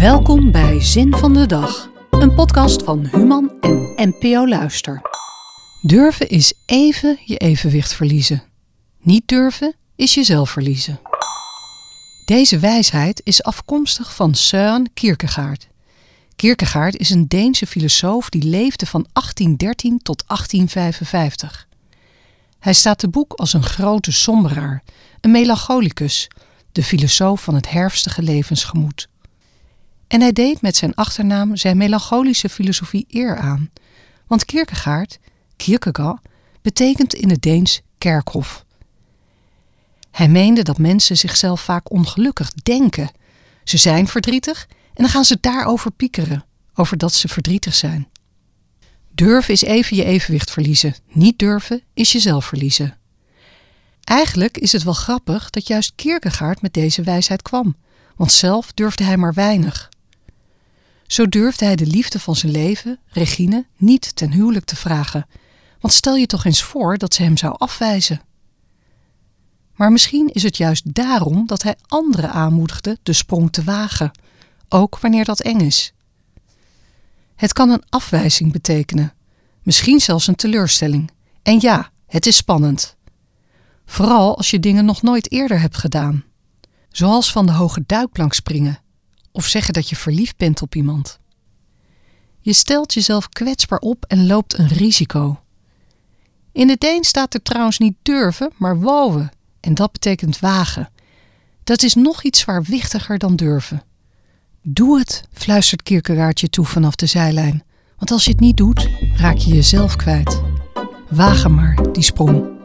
Welkom bij Zin van de Dag, een podcast van Human en NPO Luister. Durven is even je evenwicht verliezen. Niet durven is jezelf verliezen. Deze wijsheid is afkomstig van Søren Kierkegaard. Kierkegaard is een Deense filosoof die leefde van 1813 tot 1855. Hij staat te boek als een grote somberaar, een melancholicus, de filosoof van het herfstige levensgemoed. En hij deed met zijn achternaam zijn melancholische filosofie eer aan, want Kierkegaard, Kierkegaard, betekent in het Deens kerkhof. Hij meende dat mensen zichzelf vaak ongelukkig denken. Ze zijn verdrietig en dan gaan ze daarover piekeren, over dat ze verdrietig zijn. Durven is even je evenwicht verliezen, niet durven is jezelf verliezen. Eigenlijk is het wel grappig dat juist Kierkegaard met deze wijsheid kwam, want zelf durfde hij maar weinig. Zo durfde hij de liefde van zijn leven, Regine, niet ten huwelijk te vragen, want stel je toch eens voor dat ze hem zou afwijzen. Maar misschien is het juist daarom dat hij anderen aanmoedigde de sprong te wagen, ook wanneer dat eng is. Het kan een afwijzing betekenen, misschien zelfs een teleurstelling. En ja, het is spannend. Vooral als je dingen nog nooit eerder hebt gedaan. Zoals van de hoge duikplank springen of zeggen dat je verliefd bent op iemand. Je stelt jezelf kwetsbaar op en loopt een risico. In de Deen staat er trouwens niet durven, maar woven. En dat betekent wagen. Dat is nog iets zwaarwichtiger dan durven. Doe het, fluistert Kierkegaard je toe vanaf de zijlijn. Want als je het niet doet, raak je jezelf kwijt. Wagen maar die sprong.